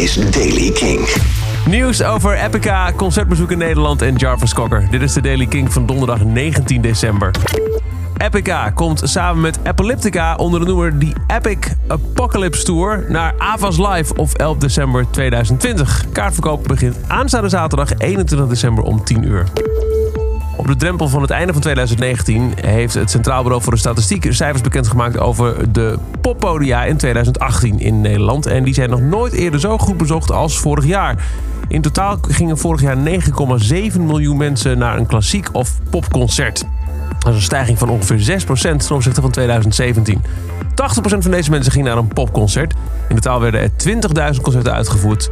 is Daily King. Nieuws over Epica, concertbezoek in Nederland en Jarvis Cocker. Dit is de Daily King van donderdag 19 december. Epica komt samen met Epileptica onder de noemer The Epic Apocalypse Tour naar Avas Live op 11 december 2020. Kaartverkoop begint aanstaande zaterdag 21 december om 10 uur. Op de drempel van het einde van 2019 heeft het Centraal Bureau voor de Statistiek cijfers bekendgemaakt over de poppodia in 2018 in Nederland. En die zijn nog nooit eerder zo goed bezocht als vorig jaar. In totaal gingen vorig jaar 9,7 miljoen mensen naar een klassiek of popconcert. Dat is een stijging van ongeveer 6% ten opzichte van 2017. 80% van deze mensen ging naar een popconcert. In totaal werden er 20.000 concerten uitgevoerd.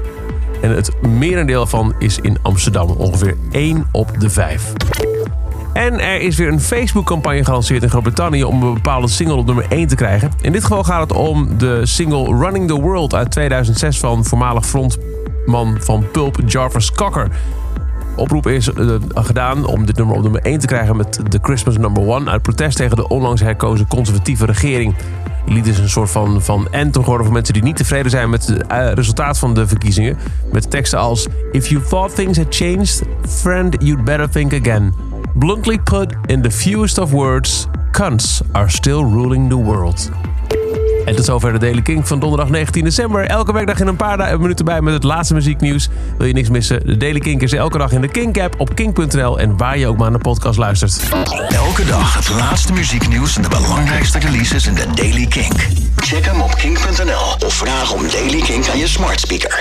En het merendeel van is in Amsterdam. Ongeveer 1 op de 5. En er is weer een Facebook-campagne gelanceerd in Groot-Brittannië om een bepaalde single op nummer 1 te krijgen. In dit geval gaat het om de single Running the World uit 2006 van voormalig frontman van Pulp Jarvis Cocker. Oproep is uh, gedaan om dit nummer op nummer 1 te krijgen met The Christmas Number 1 uit protest tegen de onlangs herkozen conservatieve regering. Het lied is een soort van, van anthem geworden voor mensen die niet tevreden zijn met het uh, resultaat van de verkiezingen. Met teksten als If you thought things had changed, friend, you'd better think again. Bluntly put in the fewest of words, cunts are still ruling the world. En tot zover de Daily King van donderdag 19 december. Elke werkdag in een paar minuten bij met het laatste muzieknieuws. Wil je niks missen? De Daily King is elke dag in de Kink-app op kink.nl en waar je ook maar naar podcast luistert. Elke dag het laatste muzieknieuws en de belangrijkste releases in de Daily King. Check hem op kink.nl of vraag om Daily King aan je smart speaker.